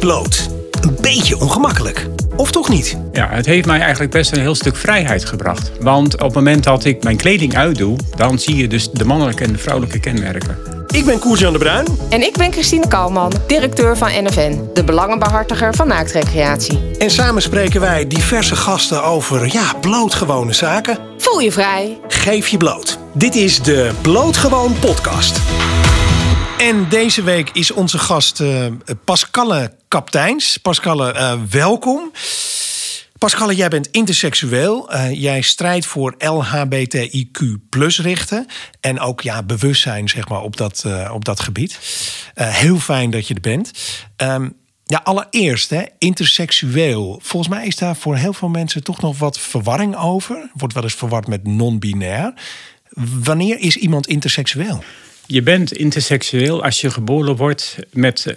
bloot. Een beetje ongemakkelijk. Of toch niet? Ja, het heeft mij eigenlijk best een heel stuk vrijheid gebracht. Want op het moment dat ik mijn kleding uitdoe, dan zie je dus de mannelijke en de vrouwelijke kenmerken. Ik ben Koers-Jan de Bruin. En ik ben Christine Kalman, directeur van NFN, de belangenbehartiger van naaktrecreatie. En samen spreken wij diverse gasten over, ja, blootgewone zaken. Voel je vrij. Geef je bloot. Dit is de Blootgewoon podcast. En deze week is onze gast uh, Pascalle Kapteins. Pascalle, uh, welkom. Pascalle, jij bent interseksueel. Uh, jij strijdt voor LHBTIQ plus richten. En ook ja, bewustzijn zeg maar, op, dat, op dat gebied. Heel fijn dat je er bent. Um, ja, allereerst, hè, interseksueel. Volgens mij is daar voor heel veel mensen toch nog wat verwarring over. Wordt wel eens verward met non-binair. Wanneer is iemand interseksueel? Je bent interseksueel als je geboren wordt met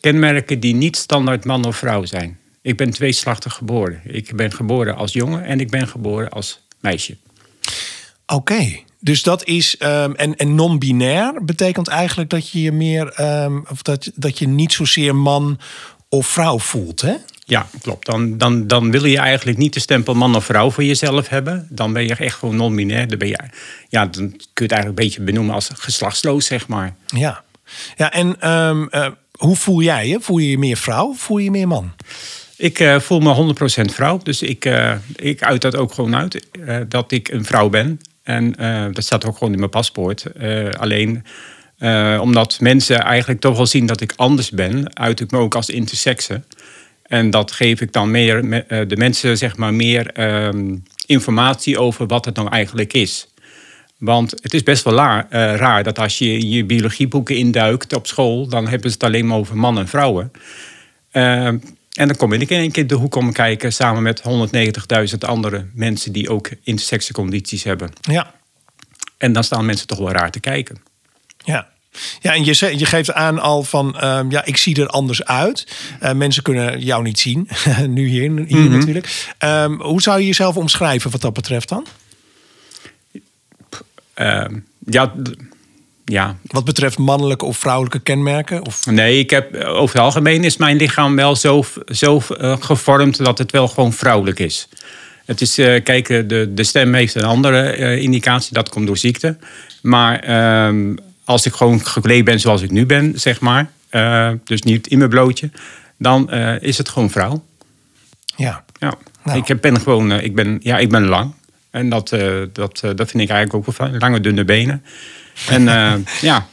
kenmerken die niet standaard man of vrouw zijn. Ik ben tweeslachtig geboren. Ik ben geboren als jongen en ik ben geboren als meisje. Oké, dus dat is. Um, en en non-binair betekent eigenlijk dat je je meer. Um, of dat, dat je niet zozeer man of vrouw voelt, hè? Ja, klopt. Dan, dan, dan wil je eigenlijk niet de stempel man of vrouw voor jezelf hebben. Dan ben je echt gewoon non-binair. Dan, ben je, ja, dan kun je het eigenlijk een beetje benoemen als geslachtsloos, zeg maar. Ja, ja en um, uh, hoe voel jij je? Voel je je meer vrouw of voel je je meer man? Ik uh, voel me 100% vrouw. Dus ik, uh, ik uit dat ook gewoon uit. Dat ik een vrouw ben. En dat staat ook gewoon in mijn paspoort. alleen omdat mensen eigenlijk toch wel zien dat ik anders ben, uit ik me ook als intersexe. En dat geef ik dan meer, de mensen zeg maar meer ehm, informatie over wat het nou eigenlijk is. Want het is best wel la, raar dat als je je biologieboeken induikt op school, dan hebben ze het alleen maar over mannen en vrouwen. En dan kom ik in één keer de hoek om kijken samen met 190.000 andere mensen die ook intersexe condities hebben. Ja. En dan staan mensen toch wel raar te kijken. Ja. Ja, en je, je geeft aan al van, uh, ja, ik zie er anders uit. Uh, mensen kunnen jou niet zien, nu hier, hier mm -hmm. natuurlijk. Um, hoe zou je jezelf omschrijven wat dat betreft dan? Uh, ja, ja. Wat betreft mannelijke of vrouwelijke kenmerken? Of? Nee, ik heb, over het algemeen is mijn lichaam wel zo, zo uh, gevormd dat het wel gewoon vrouwelijk is. Het is, uh, kijk, de, de stem heeft een andere uh, indicatie, dat komt door ziekte. Maar ehm, als ik gewoon gekleed ben zoals ik nu ben, zeg maar, dus niet in mijn blootje, dan is het gewoon vrouw. Ja. ja. Nou. Ik ben gewoon, ik ben, ja, ik ben lang. En dat, dat, dat vind ik eigenlijk ook wel fijn. Lange, dunne benen. En ja.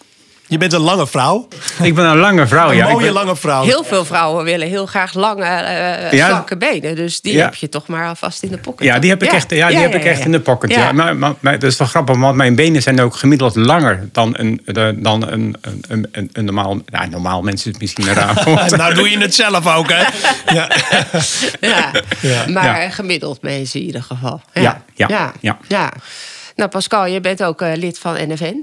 Je bent een lange vrouw. Ik ben een lange vrouw, een ja. mooie ben... lange vrouw. Heel veel vrouwen willen heel graag lange, uh, ja. slanke benen. Dus die ja. heb je toch maar alvast in de pocket. Ja, die heb ik echt, ja, die heb ik echt in de pocket. Ja. Maar, maar, maar dat is wel grappig, want mijn benen zijn ook gemiddeld langer dan een, de, dan een, een, een, een normaal... Nou, normaal mensen is misschien een raar Nou doe je het zelf ook, hè? ja. Maar gemiddeld mensen in ieder geval. Ja, ja, ja. ja. Nou, Pascal, je bent ook uh, lid van NFN,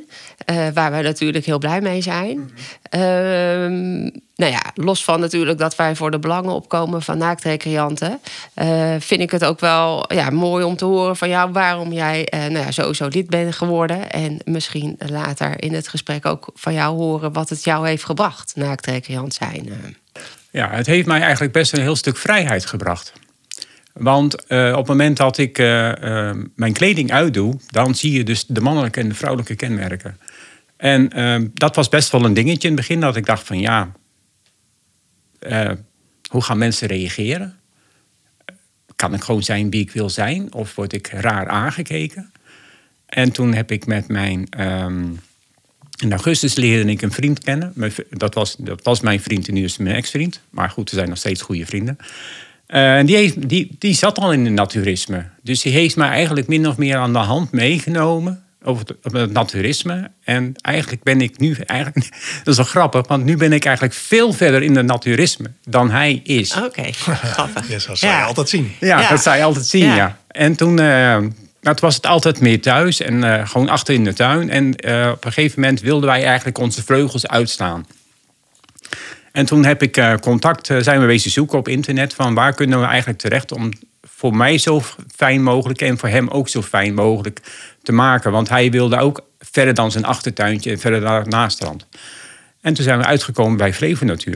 uh, waar wij natuurlijk heel blij mee zijn. Mm -hmm. nou ja, los van natuurlijk dat wij voor de belangen opkomen van naaktrecreanten, uh, vind ik het ook wel ja, mooi om te horen van jou waarom jij nou ja, sowieso lid bent geworden. En misschien later in het gesprek ook van jou horen wat het jou heeft gebracht, naaktrecreant zijn. Ja, het heeft mij eigenlijk best een heel stuk vrijheid gebracht. Want uh, op het moment dat ik uh, uh, mijn kleding uitdoe, dan zie je dus de mannelijke en de vrouwelijke kenmerken. En dat was best wel een dingetje in het begin, dat ik dacht van ja, hoe gaan mensen reageren? Kan ik gewoon zijn wie ik wil zijn? Of word ik raar aangekeken? En toen heb ik met mijn. Um, in augustus leerde ik een vriend kennen. Dat was, dat was mijn vriend en nu is mijn ex-vriend. Maar goed, we zijn nog steeds goede vrienden. Uh, die, heeft, die, die zat al in het naturisme. Dus die heeft mij eigenlijk min of meer aan de hand meegenomen over het, het naturisme. En eigenlijk ben ik nu, eigenlijk, dat is wel grappig, want nu ben ik eigenlijk veel verder in het naturisme dan hij is. Oké, okay. grappig. ja, dat zou je altijd zien. Ja, ja, dat zou je altijd zien, ja. ja. En toen, uh, nou, toen was het altijd meer thuis en uh, gewoon achter in de tuin. En op een gegeven moment wilden wij eigenlijk onze vleugels uitstaan. En toen heb ik uh, contact, uh, zijn we wezen zoeken op internet van waar kunnen we eigenlijk terecht om voor mij zo fijn mogelijk en voor hem ook zo fijn mogelijk te maken. Want hij wilde ook verder dan zijn achtertuintje en verder naar het strand. En toen zijn we uitgekomen bij Flevo Natuur.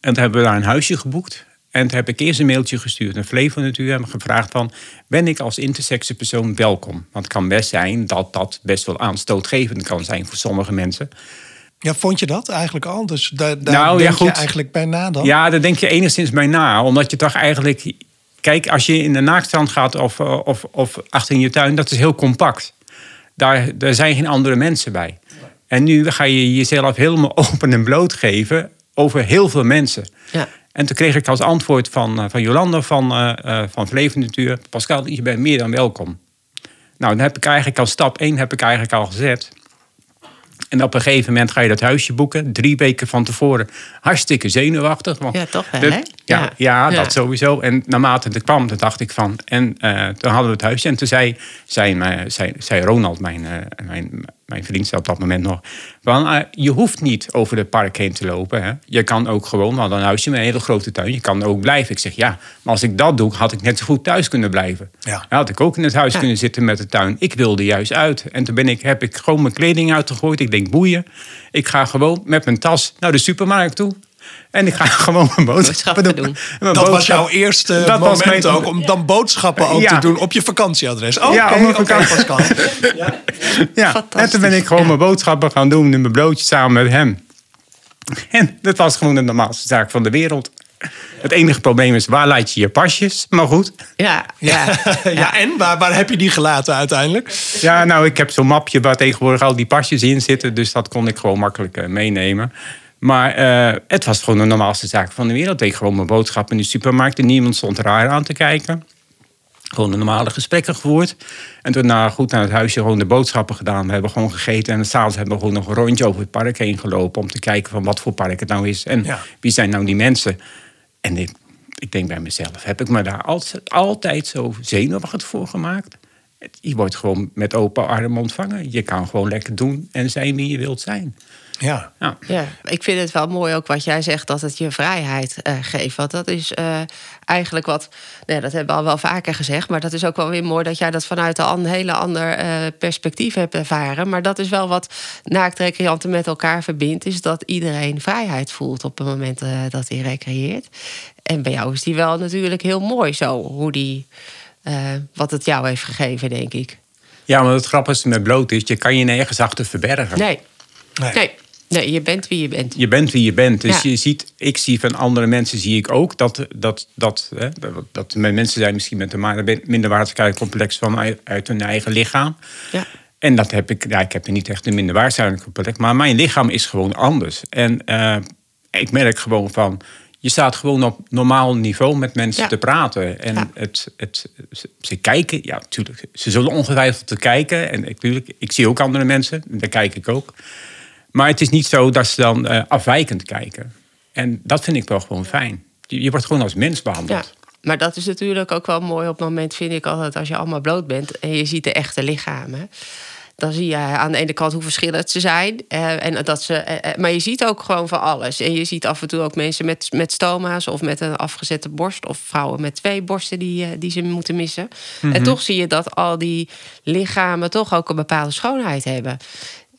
En toen hebben we daar een huisje geboekt. En toen heb ik eerst een mailtje gestuurd naar Flevo natuurlijk. En gevraagd van, ben ik als intersexe persoon welkom? Want het kan best zijn dat dat best wel aanstootgevend kan zijn voor sommige mensen. Ja, vond je dat eigenlijk al? Dus daar, daar Nou, ja, denk je eigenlijk bij na dan? Ja, daar denk je enigszins bij na. Omdat je toch eigenlijk... Kijk, als je in de naaktstrand gaat of, eh, of, of achter in je tuin... dat is heel compact. Daar, daar zijn geen andere mensen bij. En nu ga je jezelf helemaal open en bloot geven... over heel veel mensen. Ja. En toen kreeg ik als antwoord van, eh, van Jolanda van, eh, eh, van Vleven Natuur... Pascal, je bent meer dan welkom. Nou, dan heb ik eigenlijk al stap 1 heb ik eigenlijk al gezet. En op een gegeven moment ga je dat huisje boeken. Drie weken van tevoren. Hartstikke zenuwachtig. Want Ja, toch wel, dat- hè? Ja, Ja. dat sowieso. En naarmate het kwam, toen dacht ik van... En eh, toen hadden we het huisje. En toen zei, zei, mij- zei, zei Ronald, mijn, eh, mijn, mijn vriend op dat moment nog... Van, eh, je hoeft niet over het park heen te lopen. Hè. Je kan ook gewoon, hadden een huisje met een hele grote tuin. Je kan ook blijven. Ik zeg, ja, maar als ik dat doe, had ik net zo goed thuis kunnen blijven. Ja. had ik ook in het huis Ja. kunnen zitten met de tuin. Ik wilde juist uit. En toen ben ik, heb ik gewoon mijn kleding uitgegooid. Ik denk, boeien. Ik ga gewoon met mijn tas naar de supermarkt toe. En ik ga gewoon mijn boodschappen doen. doen. En mijn Dat was jouw eerste Dat moment mijn- ook om dan boodschappen ook Ja. te doen op je vakantieadres. Oké, Ja, op mijn oké, vakantie. Pascal. Ja, Fantastisch. en toen ben ik gewoon Ja. mijn boodschappen gaan doen in mijn broodje samen met hem. En dat was gewoon de normaalste zaak van de wereld. Het enige probleem is, waar laat je je pasjes? Maar goed. Ja, ja. Ja, en waar, waar heb je die gelaten uiteindelijk? Ja, nou, ik heb zo'n mapje waar tegenwoordig al die pasjes in zitten. Dus dat kon ik gewoon makkelijk eh, meenemen. Maar eh, het was gewoon de normaalste zaak van de wereld. Ik deed gewoon mijn boodschappen in de supermarkt. En niemand stond raar aan te kijken. Gewoon de normale gesprekken gevoerd. En toen nou, goed naar het huisje gewoon de boodschappen gedaan. We hebben gewoon gegeten. En s'avonds hebben we gewoon nog een rondje over het park heen gelopen. Om te kijken van wat voor park het nou is. En Ja. wie zijn nou die mensen. En ik, ik denk bij mezelf, heb ik me daar altijd, altijd zo zenuwachtig voor gemaakt? Je wordt gewoon met open armen ontvangen. Je kan gewoon lekker doen en zijn wie je wilt zijn. Ja. Ja. Ja, ik vind het wel mooi ook wat jij zegt, dat het je vrijheid eh, geeft. Want dat is eh, eigenlijk wat, nee, dat hebben we al wel vaker gezegd, maar dat is ook wel weer mooi dat jij dat vanuit een an- hele ander eh, perspectief hebt ervaren. Maar dat is wel wat naaktrecreanten met elkaar verbindt, is dat iedereen vrijheid voelt op het moment eh, dat hij recreëert. En bij jou is die wel natuurlijk heel mooi zo, hoe die, eh, wat het jou heeft gegeven, denk ik. ja, maar het grappigste met bloot is, je kan je nergens achter verbergen. Nee, Nee. nee, nee, je bent wie je bent. Je bent wie je bent. Dus Ja. je ziet, ik zie van andere mensen zie ik ook dat, dat, dat, hè, dat, mensen zijn misschien met een minderwaardigheidscomplex van uit, hun eigen lichaam. Ja. En dat heb ik, ja, ik heb er niet echt een minderwaardigheidscomplex, maar mijn lichaam is gewoon anders. En eh, ik merk gewoon van, je staat gewoon op normaal niveau met mensen Ja. te praten. En Ja. het, het, ze, kijken, ja, natuurlijk, ze zullen ongetwijfeld te kijken. En ik, tuurlijk, ik zie ook andere mensen, daar kijk ik ook. Maar het is niet zo dat ze dan eh, afwijkend kijken. En dat vind ik wel gewoon fijn. Je, je wordt gewoon als mens Ja, behandeld. maar dat is natuurlijk ook wel mooi op het moment, vind ik altijd, als je allemaal bloot bent en je ziet de echte lichamen. Dan zie je aan de ene kant hoe verschillend ze zijn. eh, en dat ze, eh, maar je ziet ook gewoon van alles. En je ziet af en toe ook mensen met, met stoma's of met een afgezette borst. Of vrouwen met twee borsten die, die ze moeten missen. En toch zie je dat al die lichamen toch ook een bepaalde schoonheid hebben.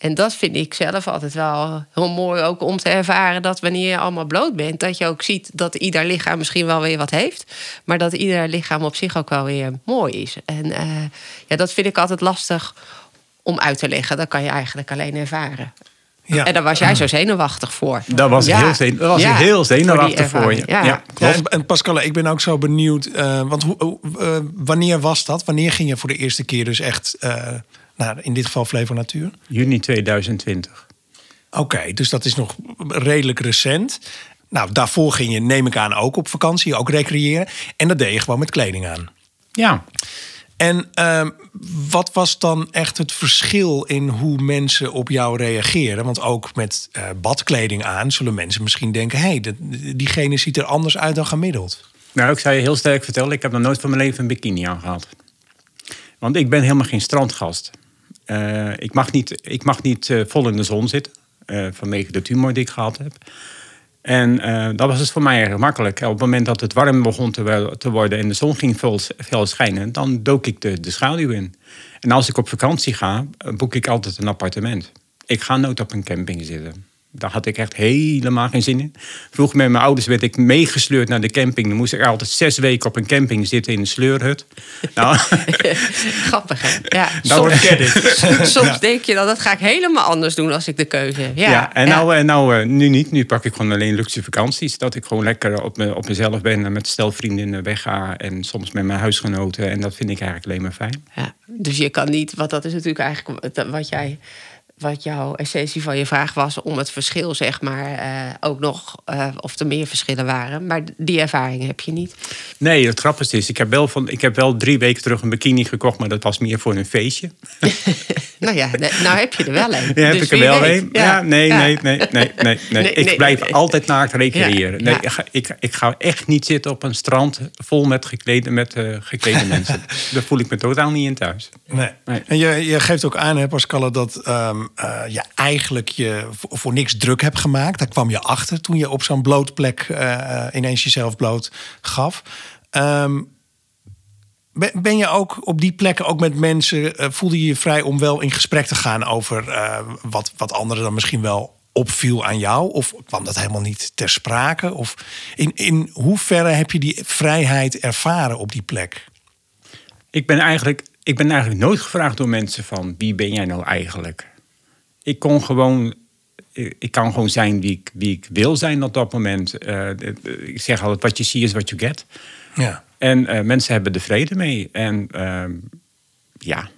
En dat vind ik zelf altijd wel heel mooi ook om te ervaren dat wanneer je allemaal bloot bent, dat je ook ziet dat ieder lichaam misschien wel weer wat heeft, maar dat ieder lichaam op zich ook wel weer mooi is. En eh, ja, dat vind ik altijd lastig om uit te leggen. Dat kan je eigenlijk alleen ervaren. Ja. En daar was jij zo zenuwachtig voor. Daar was ik heel zenu- daar was ik heel zenuwachtig voor je. Ja. Ja, en, Pascal, ik ben ook zo benieuwd. eh, want hoe, hoe, eh, wanneer was dat? Wanneer ging je voor de eerste keer dus echt... nou, in dit geval Flevo Natuur? Juni 2020. Oké, dus dat is nog redelijk recent. Nou, daarvoor ging je, neem ik aan, ook op vakantie, ook recreëren. En dat deed je gewoon met kleding aan. Ja, En ehm, wat was dan echt het verschil in hoe mensen op jou reageren? Want ook met eh, badkleding aan zullen mensen misschien denken... hé, hey, diegene ziet er anders uit dan gemiddeld. nou, ik zou je heel sterk vertellen, ik heb nog nooit van mijn leven een bikini aangehad. Want ik ben helemaal geen strandgast. Eh, ik mag niet, ik mag niet eh, vol in de zon zitten, eh, vanwege de tumor die ik gehad heb. En dat was dus voor mij erg makkelijk. Op het moment dat het warm begon te, te worden en de zon ging veel, schijnen, dan dook ik de, de schaduw in. En als ik op vakantie ga, boek ik altijd een appartement. Ik ga nooit op een camping zitten. Daar had ik echt helemaal geen zin in. Vroeger met mijn ouders werd ik meegesleurd naar de camping. Dan moest ik altijd zes weken op een camping zitten in een sleurhut. Nou, Grappig, hè? Ja. Credit. Soms denk je dan, dat ga ik helemaal anders doen als ik de keuze heb. Ja, ja, en ja. nou, eh, nou eh, nu niet. Nu pak ik gewoon alleen luxe vakanties. Dat ik gewoon lekker op, me, op mezelf ben en met stelvriendinnen wegga. En soms met mijn huisgenoten. En dat vind ik eigenlijk alleen maar fijn. Ja, dus je kan niet, want dat is natuurlijk eigenlijk wat jij. Wat jouw essentie van je vraag was om het verschil, zeg maar, eh, ook nog, eh, of er meer verschillen waren. Maar die ervaring heb je niet. Nee, het grappigste is, ik heb, wel van, ik heb wel drie weken terug een bikini gekocht. Maar dat was meer voor een feestje. Nou ja, nou heb je er wel een. Ja, heb Dus ik er wel weet. een? Ja, nee, Ja. nee, nee, nee, nee, nee. Nee, Ik nee, blijf nee. altijd naakt recreëren. Ja, Nee, ja. ik, ga, ik, ik ga echt niet zitten op een strand vol met geklede, met, eh, geklede mensen. Daar voel ik me totaal niet in thuis. Nee. Nee. En je, je geeft ook aan, hè, Pascal, dat ehm, eh, je eigenlijk je voor, niks druk hebt gemaakt. Daar kwam je achter toen je op zo'n blootplek eh, ineens jezelf bloot gaf. Ehm, ben, je ook op die plekken ook met mensen, eh, voelde je je vrij om wel in gesprek te gaan over wat, wat anderen dan misschien wel opviel aan jou? Of kwam dat helemaal niet ter sprake? Of in, in hoeverre heb je die vrijheid ervaren op die plek? Ik ben, eigenlijk, ik ben eigenlijk nooit gevraagd door mensen van wie ben jij nou eigenlijk? Ik kon gewoon, ik kan gewoon zijn wie ik, wie ik wil zijn op dat moment. Eh, ik zeg altijd, wat je ziet is wat je get. Ja. En eh, mensen hebben er vrede mee. En ehm, ja,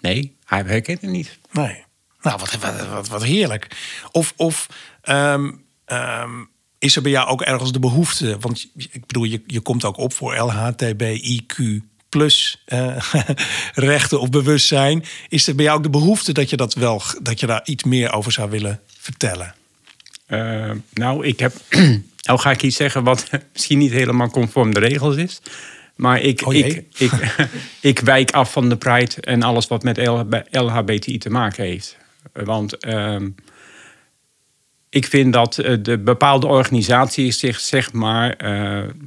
nee, hij herkent het niet. Nee. Nou, wat, wat, wat, wat heerlijk. Of, of ehm, ehm, is er bij jou ook ergens de behoefte? Want ik bedoel, je, je komt ook op voor LHTBIQ plus eh, rechten of bewustzijn. Is er bij jou ook de behoefte dat je dat wel, dat je daar iets meer over zou willen vertellen? Eh, nou, ik heb. nou ga ik iets zeggen wat misschien niet helemaal conform de regels is. Maar ik, Oh ik, ik, ik wijk af van de Pride en alles wat met LHB LHBTI te maken heeft. Want ehm, ik vind dat eh, de bepaalde organisaties zich zeg maar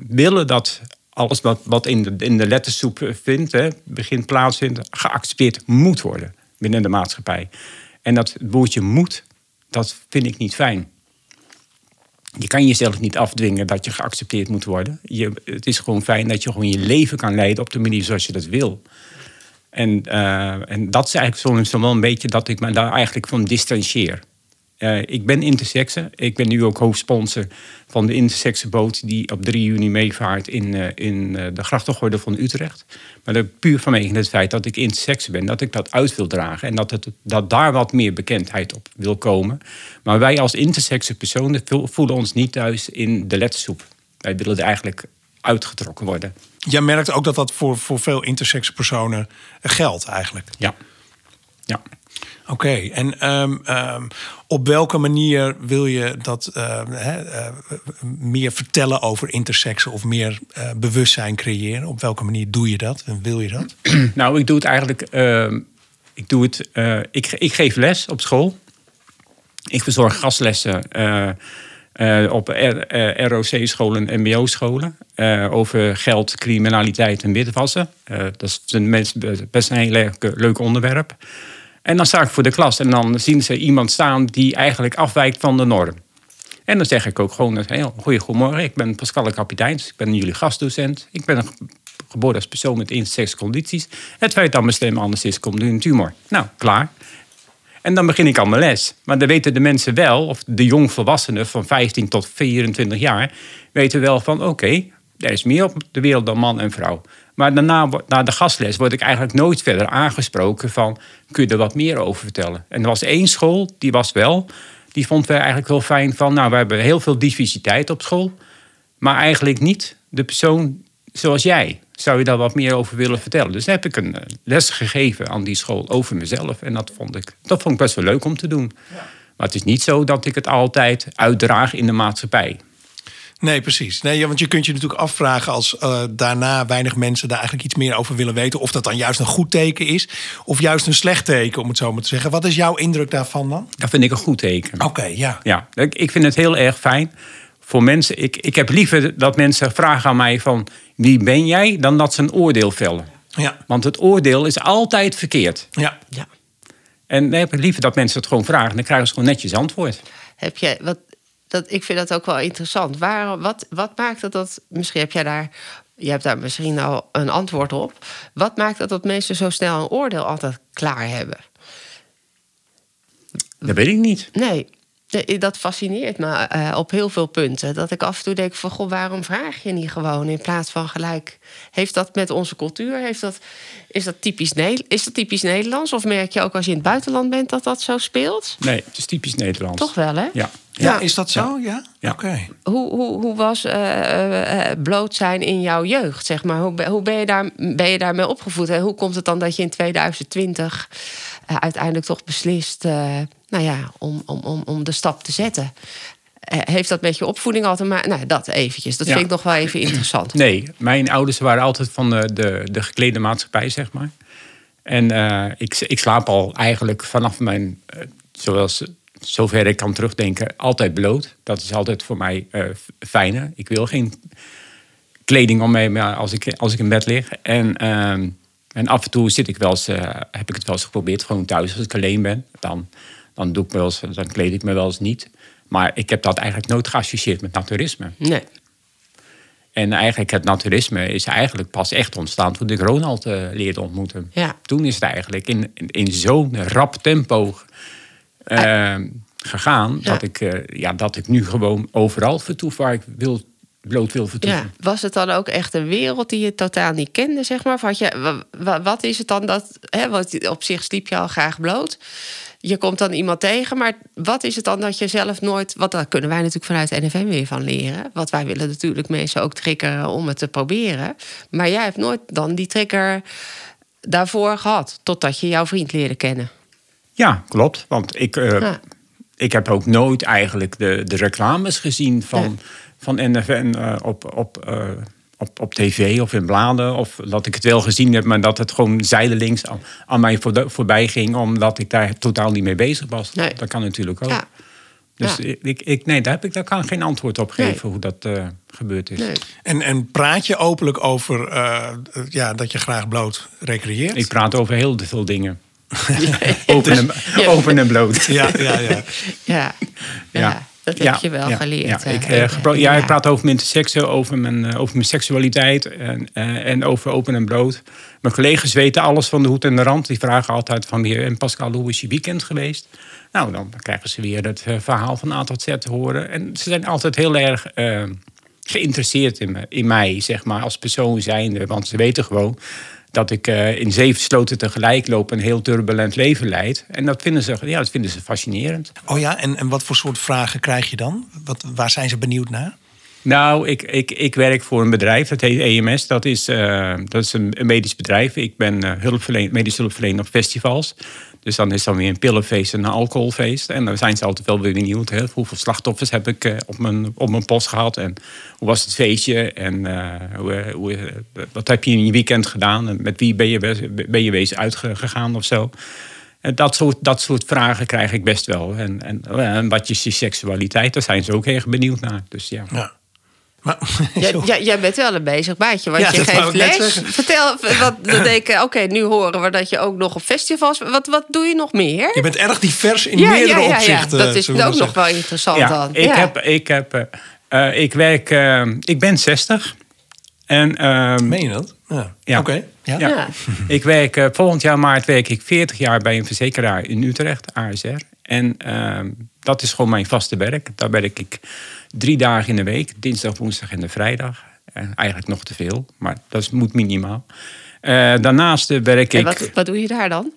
willen dat alles wat, wat in, de, in de lettersoep eh, vindt, hè, begint plaatsvindt, geaccepteerd moet worden binnen de maatschappij. En dat woordje moet, dat vind ik niet fijn. Je kan jezelf niet afdwingen dat je geaccepteerd moet worden. Je, het is gewoon fijn dat je gewoon je leven kan leiden op de manier zoals je dat wil. En, eh, en dat is eigenlijk soms wel een beetje dat ik me daar eigenlijk van distancieer. Eh, ik ben intersexe. Ik ben nu ook hoofdsponsor van de intersexe boot die op 3 juni meevaart in, eh, in eh, de grachtengordel van Utrecht. Maar dat puur vanwege het feit dat ik intersexe ben, dat ik dat uit wil dragen en dat, het, dat daar wat meer bekendheid op wil komen. Maar wij als intersexe personen vo- voelen ons niet thuis in de lettersoep. Wij willen er eigenlijk uitgetrokken worden. Jij merkt ook dat dat voor, voor veel intersexe personen geldt eigenlijk. Ja. Ja. Oké, en ehm, ehm, op welke manier wil je dat ehm, eh, meer vertellen over interseksen of meer eh, bewustzijn creëren? Op welke manier doe je dat en wil je dat? Nou, ik doe het eigenlijk. ik, doe het, eh, ik, ik geef les op school. Ik verzorg gastlessen op ROC-scholen en MBO-scholen. over geld, criminaliteit en witwassen. Dat is een best, een heel leuk onderwerp. En dan sta ik voor de klas en dan zien ze iemand staan die eigenlijk afwijkt van de norm. En dan zeg ik ook gewoon, heel goeie goedemorgen, ik ben Pascal Kapiteins, ik ben jullie gastdocent. Ik ben geboren als persoon met intersexe condities. Het feit dat mijn stem anders is, komt nu een tumor. Nou, klaar. En dan begin ik aan mijn les. Maar dan weten de mensen wel, of de jongvolwassenen van 15 tot 24 jaar, weten wel van oké, er is meer op de wereld dan man en vrouw. Maar daarna, na de gastles, word ik eigenlijk nooit verder aangesproken van kun je er wat meer over vertellen. En er was één school, die was wel, die vond we eigenlijk wel fijn van, nou we hebben heel veel diversiteit op school, maar eigenlijk niet de persoon zoals jij. Zou je daar wat meer over willen vertellen? Dus heb ik een eh, les gegeven aan die school over mezelf. En dat vond ik, dat vond ik best wel leuk om te doen. Maar het is niet zo dat ik het altijd uitdraag in de maatschappij. Nee, precies. Nee, ja, want je kunt je natuurlijk afvragen als eh, daarna weinig mensen daar eigenlijk iets meer over willen weten. Of dat dan juist een goed teken is, of juist een slecht teken, om het zo maar te zeggen. Wat is jouw indruk daarvan dan? Dat vind ik een goed teken. Oké, ja. Ja, ik, ik vind het heel erg fijn voor mensen. Ik, ik heb liever dat mensen vragen aan mij van wie ben jij, dan dat ze een oordeel vellen. Ja, Want het oordeel is altijd verkeerd. ja. Ja. En dan heb ik liever dat mensen het gewoon vragen. Dan krijgen ze gewoon netjes antwoord. Heb je, wat, dat, ik vind dat ook wel interessant. Waarom, wat, wat maakt het dat, misschien heb jij daar, je hebt daar misschien al een antwoord op. Wat maakt het dat mensen zo snel een oordeel altijd klaar hebben? Dat weet ik niet. Nee, dat fascineert me eh, op heel veel punten. Dat ik af en toe denk van, goh, waarom vraag je niet gewoon in plaats van gelijk? Heeft dat met onze cultuur, heeft dat, is, dat typisch Ne- is dat typisch Nederlands? Of merk je ook als je in het buitenland bent dat dat zo speelt? Nee, het is typisch Nederlands. Toch wel, hè? Ja. Ja, is dat zo? Ja? Ja. Oké. Hoe, hoe, hoe was eh, bloot zijn in jouw jeugd, zeg maar? Hoe, hoe ben, je daar, ben je daarmee opgevoed? En hoe komt het dan dat je in 2020 eh, uiteindelijk toch beslist... eh, nou ja, om, om, om, om de stap te zetten? Eh, heeft dat met je opvoeding al te maken? Nou, dat eventjes. Dat Ja. vind ik nog wel even interessant. Nee, mijn ouders waren altijd van de, de, de geklede maatschappij, zeg maar. En eh, ik, ik slaap al eigenlijk vanaf mijn, zoals, zover ik kan terugdenken, altijd bloot. Dat is altijd voor mij eh fijner. Ik wil geen kleding om maar als ik, als ik in bed lig. En, ehm, en af en toe zit ik wel eens, eh, heb ik het wel eens geprobeerd, gewoon thuis als ik alleen ben. Dan, dan, doe ik wel eens, dan kleed ik me wel eens niet. Maar ik heb dat eigenlijk nooit geassocieerd met naturisme. Nee. En eigenlijk het naturisme is eigenlijk pas echt ontstaan toen ik Ronald eh, leerde ontmoeten. Ja. Toen is het eigenlijk in, in, in zo'n rap tempo eh, gegaan... Ja. Dat, ik, eh, ja, dat ik nu gewoon overal vertoef waar ik wil, bloot wil vertoeven. Ja. Was het dan ook echt een wereld die je totaal niet kende, zeg maar? Of had je, wa- wa- wat is het dan dat... Hè, want op zich sliep je al graag bloot. Je komt dan iemand tegen, maar wat is het dan dat je zelf nooit... Want daar kunnen wij natuurlijk vanuit NFM weer van leren. Want wij willen natuurlijk mensen ook triggeren om het te proberen. Maar jij hebt nooit dan die trigger daarvoor gehad... totdat je jouw vriend leerde kennen. Ja, klopt. Want ik, eh, Ja. ik heb ook nooit eigenlijk de, de reclames gezien van, van NFN eh, op, op, eh, op, op tv of in bladen. Of dat ik het wel gezien heb, maar dat het gewoon zijdelings aan, aan mij voor, voorbij ging. Omdat ik daar totaal niet mee bezig was. Nee. Dat kan natuurlijk ook. Ja. Dus Ja. ik, ik, nee, daar, heb ik, daar kan ik geen antwoord op geven Nee. hoe dat eh, gebeurd is. Nee. En, en praat je openlijk over eh, ja, dat je graag bloot recreëert? Ik praat over heel veel dingen. open, en, open en bloot. Ja, ja, ja. Ja, ja. dat heb je wel ja, geleerd. Ja, ik, eh, eh, gebro- ja, ja. ik praat over mijn seksen, over mijn, eh, over mijn seksualiteit en, eh, en over open en bloot. Mijn collega's weten alles van de hoed en de rand. Die vragen altijd van en Pascal, hoe is je weekend geweest? Nou, dan krijgen ze weer het eh, verhaal van A tot Z te horen. En ze zijn altijd heel erg eh, geïnteresseerd in, me, in mij, zeg maar, als persoon zijnde. Want ze weten gewoon dat ik eh, in zeven sloten tegelijk loop... en een heel turbulent leven leid. En dat vinden ze, ja, dat vinden ze fascinerend. Oh ja, en, en wat voor soort vragen krijg je dan? Wat, waar zijn ze benieuwd naar? Nou, ik, ik, ik werk voor een bedrijf, dat heet EMS. Dat is, eh, dat is een, medisch bedrijf. Ik ben hulpverleen, medisch hulpverlener op festivals. Dus dan is dan weer een pillenfeest en een alcoholfeest. En dan zijn ze altijd wel weer benieuwd. Hoeveel slachtoffers heb ik eh, op, mijn, op mijn post gehad? En hoe was het feestje? En hoe, hoe, wat heb je in je weekend gedaan? En met wie ben je, be- ben je wezen uitgegaan of zo? Dat soort, dat soort vragen krijg ik best wel. En, en, wat is je seksualiteit? Daar zijn ze ook erg benieuwd naar. Dus. Ja. Maar, Ja, ja, jij bent wel een bezig baantje, want Ja, je geeft les. Vertel, wat, dan denk ik, oké, nu horen we dat je ook nog op festivals... Wat, wat doe je nog meer? je bent erg divers in ja, meerdere ja, ja, ja, opzichten. dat is ook nog zeggen. wel interessant Ja, dan. ik, ja. heb, ik, heb, eh, ik werk, eh, ik ben 60. En, ehm, Meen je dat? Ja. Ja. Oké. Ja. ja. Ja. ik werk, eh, volgend jaar maart werk ik 40 jaar bij een verzekeraar in Utrecht, ASR. En ehm, dat is gewoon mijn vaste werk. Daar werk ik drie dagen in de week, dinsdag, woensdag en de vrijdag. Eh, eigenlijk nog te veel, maar dat is- moet minimaal. Eh, daarnaast eh, werk En ik... wat, wat doe je daar dan?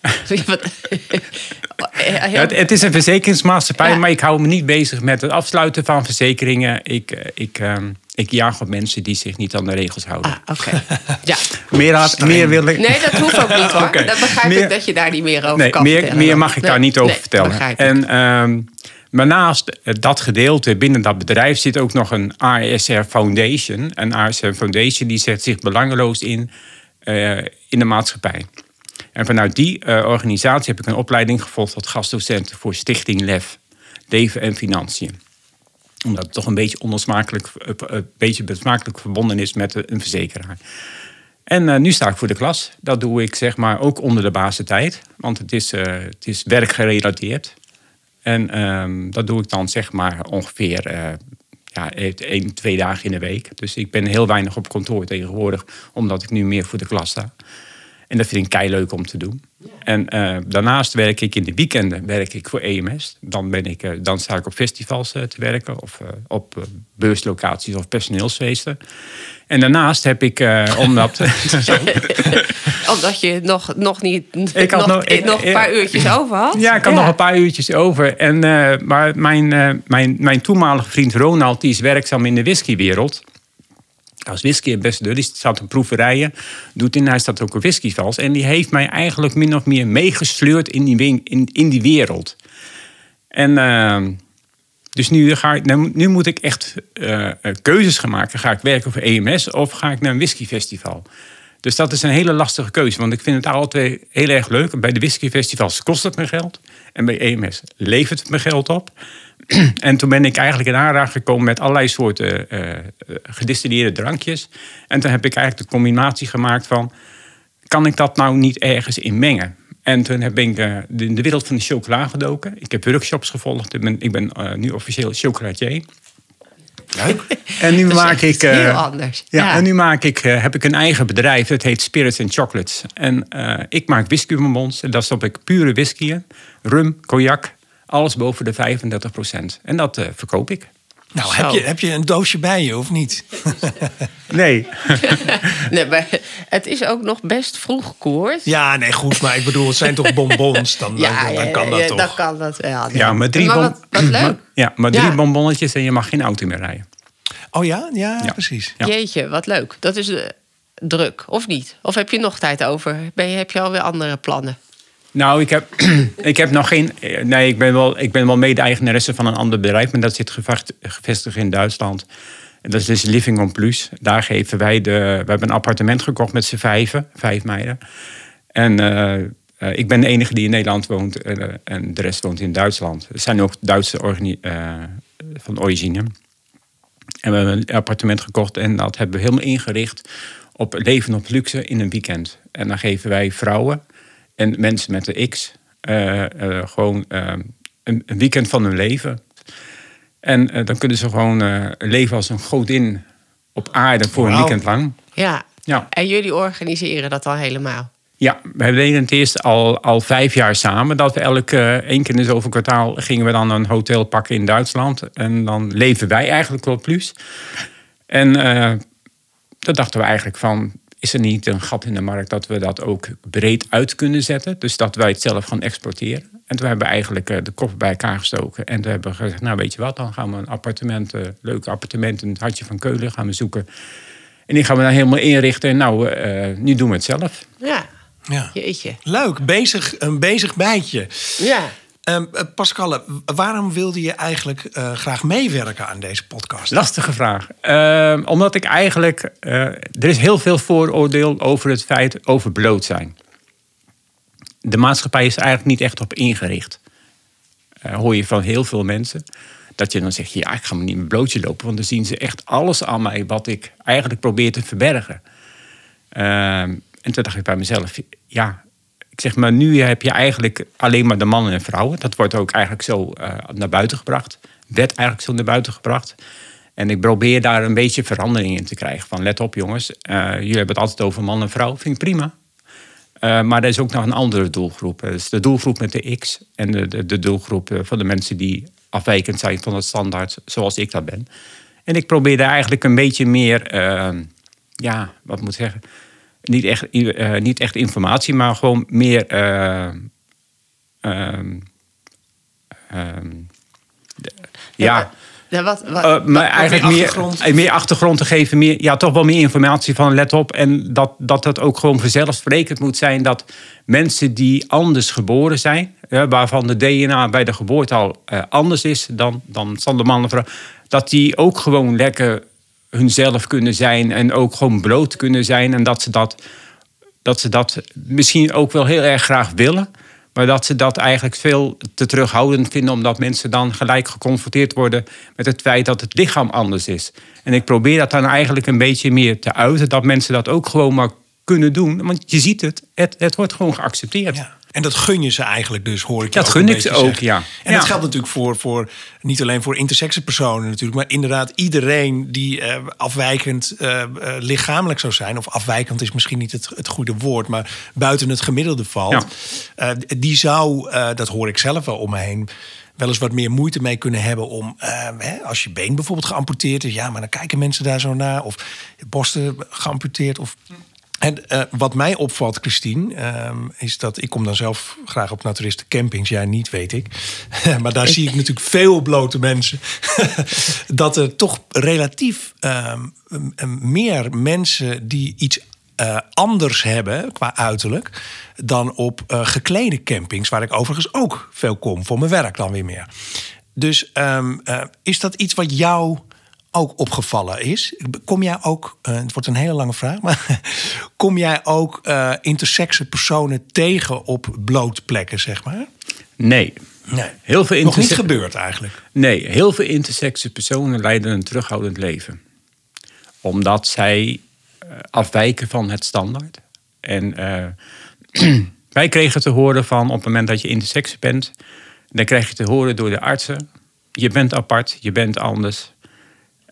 Ja, het, het is een verzekeringsmaatschappij, Ja. maar ik hou me niet bezig met het afsluiten van verzekeringen. Ik, ik, ehm, ik jaag op mensen die zich niet aan de regels houden. Ah, oké. Ja. meer, had- meer wil ik. Nee, dat hoeft ook niet hoor. Dat begrijp Meer- ik dat je daar niet meer over Nee, kan meer, vertellen. meer mag ik Nee, daar niet over nee, vertellen. begrijp ik. En, ehm, maar naast eh, dat gedeelte binnen dat bedrijf zit ook nog een ASR Foundation. Een ASR Foundation die zet zich belangeloos in eh, in de maatschappij. En vanuit die eh, organisatie heb ik een opleiding gevolgd tot gastdocent voor Stichting LEF, Leven en Financiën omdat het toch een beetje onlosmakelijk, een beetje besmakelijk verbonden is met een verzekeraar. En nu sta ik voor de klas. Dat doe ik zeg maar ook onder de basentijd. Want het is, het is werkgerelateerd. En ehm, dat doe ik dan zeg maar ongeveer uh, ja, één, twee dagen in de week. Dus ik ben heel weinig op kantoor tegenwoordig, omdat ik nu meer voor de klas sta. En dat vind ik kei leuk om te doen. En uh, daarnaast werk ik in de weekenden werk ik voor EMS. Dan, ben ik, uh, dan sta ik op festivals uh, te werken of op beurslocaties of personeelsfeesten. En daarnaast heb ik, omdat... omdat je nog, nog niet ik had nog, nog, nog een paar uurtjes over had? Ja, ik had nog een paar uurtjes over. En, maar mijn, mijn, mijn toenmalige vriend Ronald, die is werkzaam in de whiskywereld als whisky-ambassadeur. Die staat op proeverijen, doet in, hij staat ook op whiskyvals. En die heeft mij eigenlijk min of meer meegesleurd in die, in, in die wereld. En uh, dus nu, ga ik, nou, nu moet ik echt uh, keuzes gaan maken. Ga ik werken voor EMS of ga ik naar een whiskyfestival? Dus dat is een hele lastige keuze. Want ik vind het altijd heel erg leuk. Bij de whiskyfestivals kost het me geld. En bij EMS levert het me geld op. en toen ben ik eigenlijk in aanraking gekomen met allerlei soorten uh, gedistilleerde drankjes. En toen heb ik eigenlijk de combinatie gemaakt van... kan ik dat nou niet ergens in mengen? En toen heb ik uh, in de wereld van de chocola gedoken. Ik heb workshops gevolgd. Ik ben, ik ben nu officieel chocolatier. Leuk. En nu maak ik. Uh, heel anders. Ja, En nu maak ik, uh, heb ik een eigen bedrijf. Het heet Spirits and Chocolates. En uh, ik maak whiskybonbons. En daar stop ik pure whisky in. Rum, cognac, alles boven de 35 procent. En dat uh, verkoop ik. Nou, heb je, heb je een doosje bij je of niet? nee. nee maar het is ook nog best vroeg koers. Ja, nee, goed. Maar ik bedoel, het zijn toch bonbons? Dan, ja, dan, dan kan dat ja, toch? Dan kan dat wel. Ja, maar drie, maar wat, wat leuk. ja, maar drie bonbonnetjes en je mag geen auto meer rijden. Oh ja? Ja, precies. Jeetje, wat leuk. Dat is uh, druk, of niet? Of heb je nog tijd over? Ben je, heb je alweer andere plannen? Nou, ik heb, ik heb nog geen. Nee, ik ben wel, ik ben wel mede-eigenaresse van een ander bedrijf, maar dat zit gevestigd in Duitsland. Dat is dus Living on Plus. Daar geven wij de. We hebben een appartement gekocht met z'n vijven, vijf meiden. En uh, ik ben de enige die in Nederland woont en de rest woont in Duitsland. Er zijn ook Duitse van origine. En we hebben een appartement gekocht en dat hebben we helemaal ingericht op leven op luxe in een weekend. En dan geven wij vrouwen en mensen met de X uh, uh, gewoon uh, een, een, weekend van hun leven. En dan kunnen ze gewoon leven als een godin op aarde voor een weekend lang. Ja. ja, en jullie organiseren dat al helemaal? Ja, we deden het eerst al, al vijf jaar samen. Dat we elke één keer in zoveel kwartaal gingen we dan een hotel pakken in Duitsland. En dan leven wij eigenlijk wel plus. En uh, dat dachten we eigenlijk van, is er niet een gat in de markt dat we dat ook breed uit kunnen zetten? Dus dat wij het zelf gaan exporteren. En toen hebben we eigenlijk eh, de koffer bij elkaar gestoken. En toen hebben we gezegd, nou weet je wat, dan gaan we een appartement, een leuk appartement in het hartje van Keulen gaan we zoeken. En die gaan we dan helemaal inrichten. En nou, uh, nu doen we het zelf. Ja, ja. Jeetje. Leuk, bezig, een bezig bijtje. Ja. Um, Pascal, waarom wilde je eigenlijk uh, graag meewerken aan deze podcast? Lastige vraag. Uh, omdat ik eigenlijk. Uh, er is heel veel vooroordeel over het feit over bloot zijn. De maatschappij is eigenlijk niet echt op ingericht. hoor je van heel veel mensen. Dat je dan zegt: ja, ik ga me niet meer blootje lopen. Want dan zien ze echt alles aan mij wat ik eigenlijk probeer te verbergen. Ehm, en toen dacht ik bij mezelf: ja, ik zeg maar, nu heb je eigenlijk alleen maar de mannen en vrouwen. Dat wordt ook eigenlijk zo uh, naar buiten gebracht. Werd eigenlijk zo naar buiten gebracht. En ik probeer daar een beetje verandering in te krijgen. Van let op jongens, uh, jullie hebben het altijd over man en vrouw. Vind ik prima. Uh, maar er is ook nog een andere doelgroep. Dat is de doelgroep met de X. En de, de, de doelgroep van de mensen die afwijkend zijn van het standaard. Zoals ik dat ben. En ik probeer daar eigenlijk een beetje meer... ja, wat moet ik zeggen niet echt, uh, niet echt informatie, maar gewoon meer. Uh, um, um, ja. ja wat, wat, uh, maar eigenlijk meer achtergrond. meer, achtergrond te geven, meer, ja, toch wel meer informatie van let op. En dat, dat het ook gewoon vanzelfsprekend moet zijn dat mensen die anders geboren zijn, waarvan de DNA bij de geboorte al anders is dan, dan de man en vrouw, dat die ook gewoon lekker hunzelf kunnen zijn en ook gewoon bloot kunnen zijn. En dat ze dat, dat ze dat misschien ook wel heel erg graag willen. Maar dat ze dat eigenlijk veel te terughoudend vinden, omdat mensen dan gelijk geconfronteerd worden met het feit dat het lichaam anders is. En ik probeer dat dan eigenlijk een beetje meer te uiten, dat mensen dat ook gewoon maar kunnen doen. Want je ziet het, het, het wordt gewoon geaccepteerd. En dat gun je ze eigenlijk dus, hoor ik je Dat gun ik ze ook, zeggen. ja. En Ja. dat geldt natuurlijk voor, voor niet alleen voor intersexe personen natuurlijk, maar inderdaad iedereen die eh, afwijkend eh, eh, lichamelijk zou zijn, of afwijkend is misschien niet het, het goede woord, maar buiten het gemiddelde valt, die zou, dat hoor ik zelf wel om me heen, wel eens wat meer moeite mee kunnen hebben om, hè, als je been bijvoorbeeld geamputeerd is, ja, maar dan kijken mensen daar zo naar, of borsten geamputeerd, of en eh, wat mij opvalt, Christine, ehm, is dat ik kom dan zelf graag op naturistencampings. Jij niet, weet ik. maar daar zie ik natuurlijk veel blote mensen. dat er toch relatief ehm, meer mensen die iets eh, anders hebben qua uiterlijk dan op eh, geklede campings, waar ik overigens ook veel kom voor mijn werk dan weer meer. Dus ehm, eh, is dat iets wat jou ook opgevallen is? Kom jij ook, eh, het wordt een hele lange vraag, maar kom jij ook eh, intersexe personen tegen op blootplekken, zeg maar? Nee. Nee. Heel veel Nog niet gebeurd eigenlijk. Nee, heel veel intersexe personen leiden een terughoudend leven. Omdat zij eh, afwijken van het standaard. En wij kregen te horen van op het moment dat je intersex bent, dan krijg je te horen door de artsen: je bent apart, je bent anders.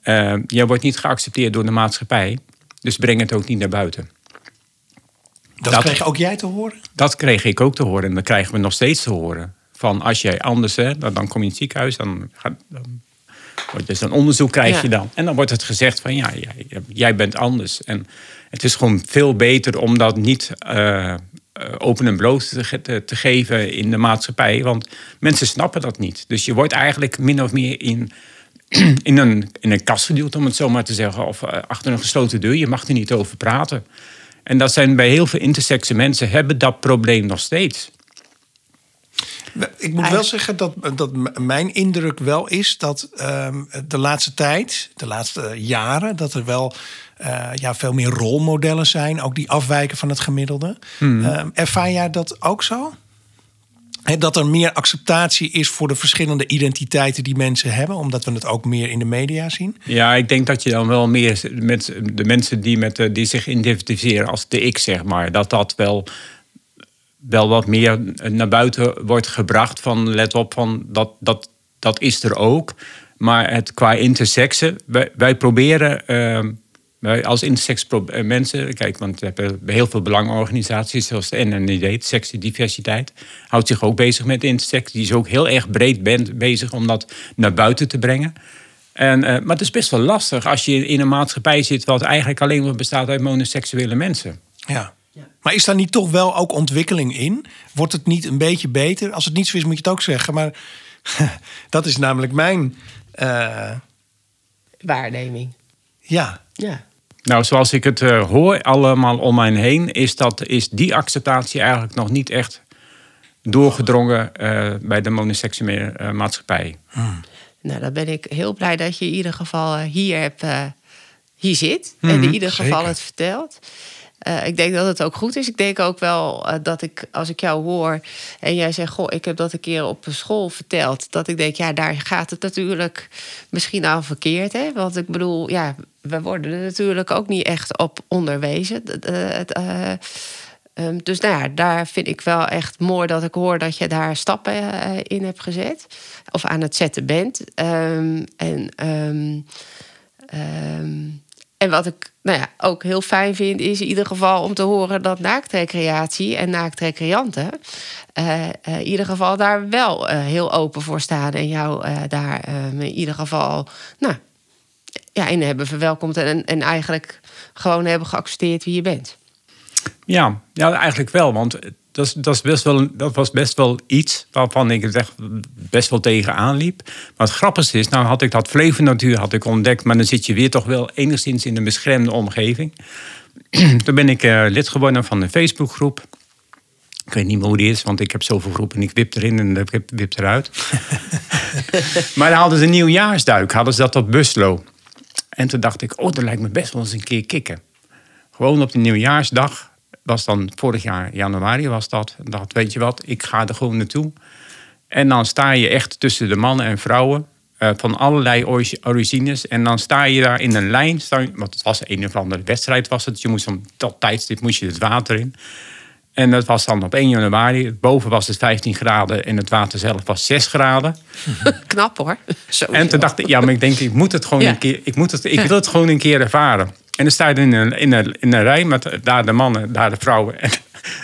Eh, je wordt niet geaccepteerd door de maatschappij, dus breng het ook niet naar buiten. Dat, Dat- kreeg ook jij te horen? Dat kreeg ik ook te horen en dat krijgen we nog steeds te horen. Van als jij anders, hè, dan, dan kom je in het ziekenhuis, dan, gaat, dan wordt dus een onderzoek krijg Ja. je dan. En dan wordt het gezegd van ja, jij, jij bent anders. En het is gewoon veel beter om dat niet eh, eh, open en bloot te, ge- te, te geven in de maatschappij. Want mensen snappen dat niet. Dus je wordt eigenlijk min of meer in, in, een, in een kast geduwd, om het zo maar te zeggen. Of eh, achter een gesloten deur. Je mag er niet over praten. En dat zijn bij heel veel intersexe mensen hebben dat probleem nog steeds. Ik moet wel zeggen dat, dat mijn indruk wel is dat ehm, de laatste tijd, de laatste jaren, dat er wel eh, ja, veel meer rolmodellen zijn, ook die afwijken van het gemiddelde. Ehm, ervaar jij dat ook zo? Dat er meer acceptatie is voor de verschillende identiteiten die mensen hebben, omdat we het ook meer in de media zien? Ja, ik denk dat je dan wel meer met de mensen die, met, de- die zich identificeren als de ik, zeg maar, dat dat wel, wel wat meer naar buiten wordt gebracht. Van let op, van dat, dat, dat is er ook. Maar het, qua intersexe, wij, wij proberen. ehm, wij als intersex pro- eh, mensen, kijk, want we hebben heel veel belangenorganisaties zoals de NNID, de Seksdiversiteit, houdt zich ook bezig met intersex. Die is ook heel erg breed bezig om dat naar buiten te brengen. En, eh, maar het is best wel lastig als je in een maatschappij zit wat eigenlijk alleen maar bestaat uit monoseksuele mensen. Ja. Maar is daar niet toch wel ook ontwikkeling in? Wordt het niet een beetje beter? Als het niet zo is, moet je het ook zeggen. Maar dat is namelijk mijn. eh, Waarneming. ja. Ja. Nou, zoals ik het eh, hoor allemaal om mij heen, is, dat, is die acceptatie eigenlijk nog niet echt doorgedrongen eh, bij de monoseksuele eh, maatschappij. Nou, dan ben ik heel blij dat je in ieder geval hier, hebt, eh, hier zit. en Mhm, in ieder geval zeker. het vertelt. Eh, ik denk dat het ook goed is. Ik denk ook wel eh, dat ik, als ik jou hoor en jij zegt: Goh, ik heb dat een keer op school verteld. Dat ik denk, ja, daar gaat het natuurlijk misschien aan verkeerd. Hè? Want ik bedoel, ja, we worden er natuurlijk ook niet echt op onderwezen. Eh, eh, Ehm, dus nou ja, daar vind ik wel echt mooi dat ik hoor dat je daar stappen in hebt gezet. Of aan het zetten bent. Ehm, en, ehm, en wat ik nou ja, ook heel fijn vind, is in ieder geval om te horen dat naaktrecreatie en naaktrecreanten eh, in ieder geval daar wel eh, heel open voor staan. En jou daar ehm, in ieder geval nou, ja, in hebben verwelkomd. En, en eigenlijk gewoon hebben geaccepteerd wie je bent. Ja, ja eigenlijk wel. Want dat, dat, best wel, dat was best wel iets waarvan ik het echt best wel tegenaan liep. Maar het grappigste is, nou had ik dat Flevennatuur had ik ontdekt... maar dan zit je weer toch wel enigszins in een beschermde omgeving. Toen ben ik eh, lid geworden van een Facebookgroep. Ik weet niet meer hoe die is, want ik heb zoveel groepen... en ik wip erin en ik wip eruit. maar dan hadden ze een nieuwjaarsduik, hadden ze dat op Buslo. En toen dacht ik, oh, dat lijkt me best wel eens een keer kicken. Gewoon op de nieuwjaarsdag, was dan vorig jaar januari was dat. Dacht, weet je wat, ik ga er gewoon naartoe. En dan sta je echt tussen de mannen en vrouwen eh, van allerlei origi- origines. En dan sta je daar in een lijn, sta je- want het was een of andere wedstrijd was het. Je moest om dat tijdstip moest je het water in. En dat was dan op 1 januari. Boven was het 15 graden en het water zelf was 6 graden. Knap hoor. Sowieso. En toen dacht ik, ja, maar ik denk, ik moet het gewoon Ja. een keer. Ik, moet het, ik wil het gewoon een keer ervaren. En dan sta je in een, in een, in een rij met daar de mannen, daar de vrouwen. En,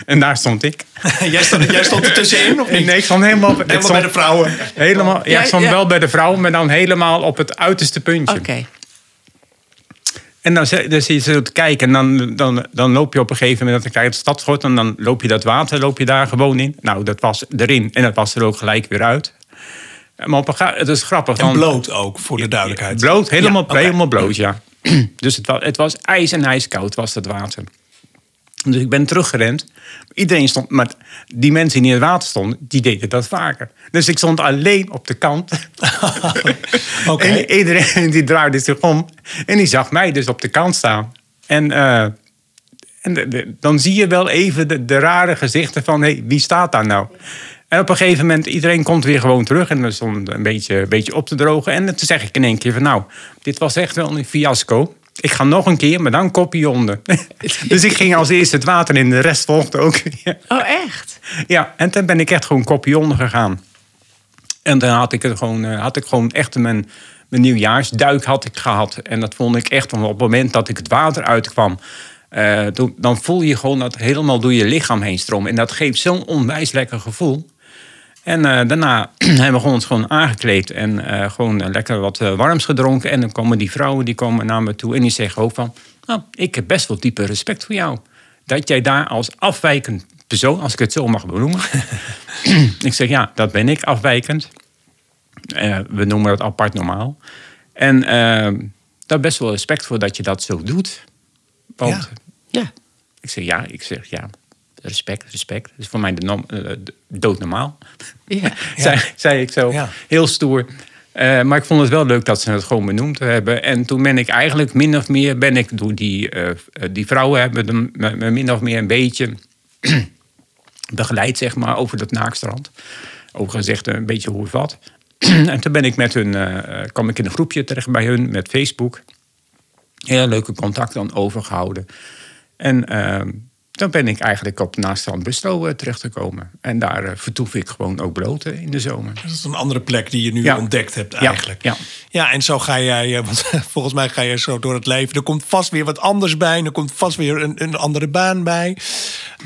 en daar stond ik. jij, stond, jij stond er tussenin, of niet? Nee, ik stond helemaal, ik Helemaal stond bij de vrouwen. Helemaal, ja, ik stond ja. wel bij de vrouwen, maar dan helemaal op het uiterste puntje. Oké. En dan, zit- dan zie je zo te kijken en dan, dan, dan loop je op een gegeven moment, dan krijg je het stadschot en dan loop je dat water loop je daar gewoon in. Nou, dat was erin en dat was er ook gelijk weer uit. Maar op een het is grappig. En want- bloot ook, voor de duidelijkheid. Bloot, helemaal, Ja, helemaal bloot, ja. dus het was, het was ijs en ijskoud, was dat water. Dus ik ben teruggerend. Iedereen stond, maar die mensen die in het water stonden, die deden dat vaker. Dus ik stond alleen op de kant. Oké. En iedereen die draaide zich om. En die zag mij dus op de kant staan. En, eh, en de- de- dan zie je wel even de, de rare gezichten van... Hé, wie staat daar nou? En op een gegeven moment, iedereen komt weer gewoon terug... en we stonden een beetje, een beetje op te drogen. En toen zeg ik in één keer van... nou, dit was echt wel een fiasco. Ik ga nog een keer, maar dan kopje onder. dus ik ging als eerste het water in, de rest volgde ook. Oh, echt? Ja, en toen ben ik echt gewoon kopje onder gegaan. En dan had ik, het gewoon, eh, had ik gewoon echt mijn, mijn nieuwjaarsduik had ik gehad. En dat vond ik echt, want op het moment dat ik het water uitkwam... eh, dan voel je gewoon dat helemaal door je lichaam heen stromen. En dat geeft zo'n onwijs lekker gevoel. En eh, daarna hebben we ons gewoon aangekleed en eh, gewoon eh, lekker wat warms gedronken. En dan komen die vrouwen die komen naar me toe en die zeggen ook van... Nou, ik heb best wel diepe respect voor jou. Dat jij daar als afwijkend persoon, als ik het zo mag benoemen... ik zeg, ja, dat ben ik, afwijkend. We noemen dat apart normaal. En eh, daar best wel respect voor dat je dat zo doet. Want Ja. Ja. ik zeg, ja, ik zeg, ja, respect, respect. Dat is voor mij de norm- eh, de- doodnormaal. Ja. zei, zei ik zo. Ja. Heel stoer. Eh, maar ik vond het wel leuk dat ze het gewoon benoemd hebben. En toen ben ik eigenlijk min of meer... ben ik door die, eh, eh, die vrouwen hebben me, min of meer een beetje begeleid, zeg maar, over dat naakstrand. Ook gezegd een beetje hoe het wat. en toen ben ik met hun... eh, eh, kwam ik in een groepje terecht bij hun met Facebook. Heel leuke contact dan overgehouden. En ehm, dan ben ik eigenlijk op Naaststrand Busto eh, terechtgekomen. En daar eh, vertoef ik gewoon ook bloot eh, in de zomer. Dat is een andere plek die je nu Ja. ontdekt hebt Ja, eigenlijk. ja. ja, en zo ga jij, eh, want volgens mij ga je zo door het leven. Er komt vast weer wat anders bij. Er komt vast weer een, een andere baan bij.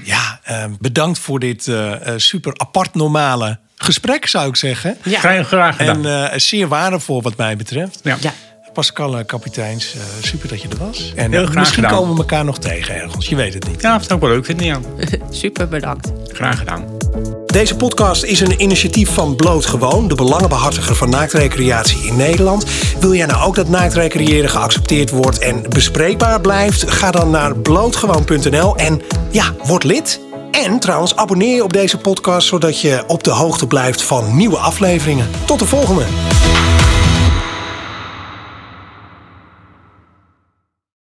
Ja, eh, bedankt voor dit eh, super apart normale gesprek, zou ik zeggen. Ja. Graag, graag gedaan. En eh, zeer waardevol wat mij betreft. ja. Pascal eh, Kapiteins, eh, super dat je er was. En Heel eh, graag misschien gedaan. komen we elkaar nog tegen ergens. Je weet het niet. Ja, dat zou ik wel leuk vinden, ja. Super bedankt. Graag gedaan. Deze podcast is een initiatief van Bloot Gewoon, de belangenbehartiger van naaktrecreatie in Nederland. Wil jij nou ook dat naaktrecreëren geaccepteerd wordt en bespreekbaar blijft? Ga dan naar blootgewoon.nl en ja, word lid. En trouwens, abonneer je op deze podcast zodat je op de hoogte blijft van nieuwe afleveringen. Tot de volgende!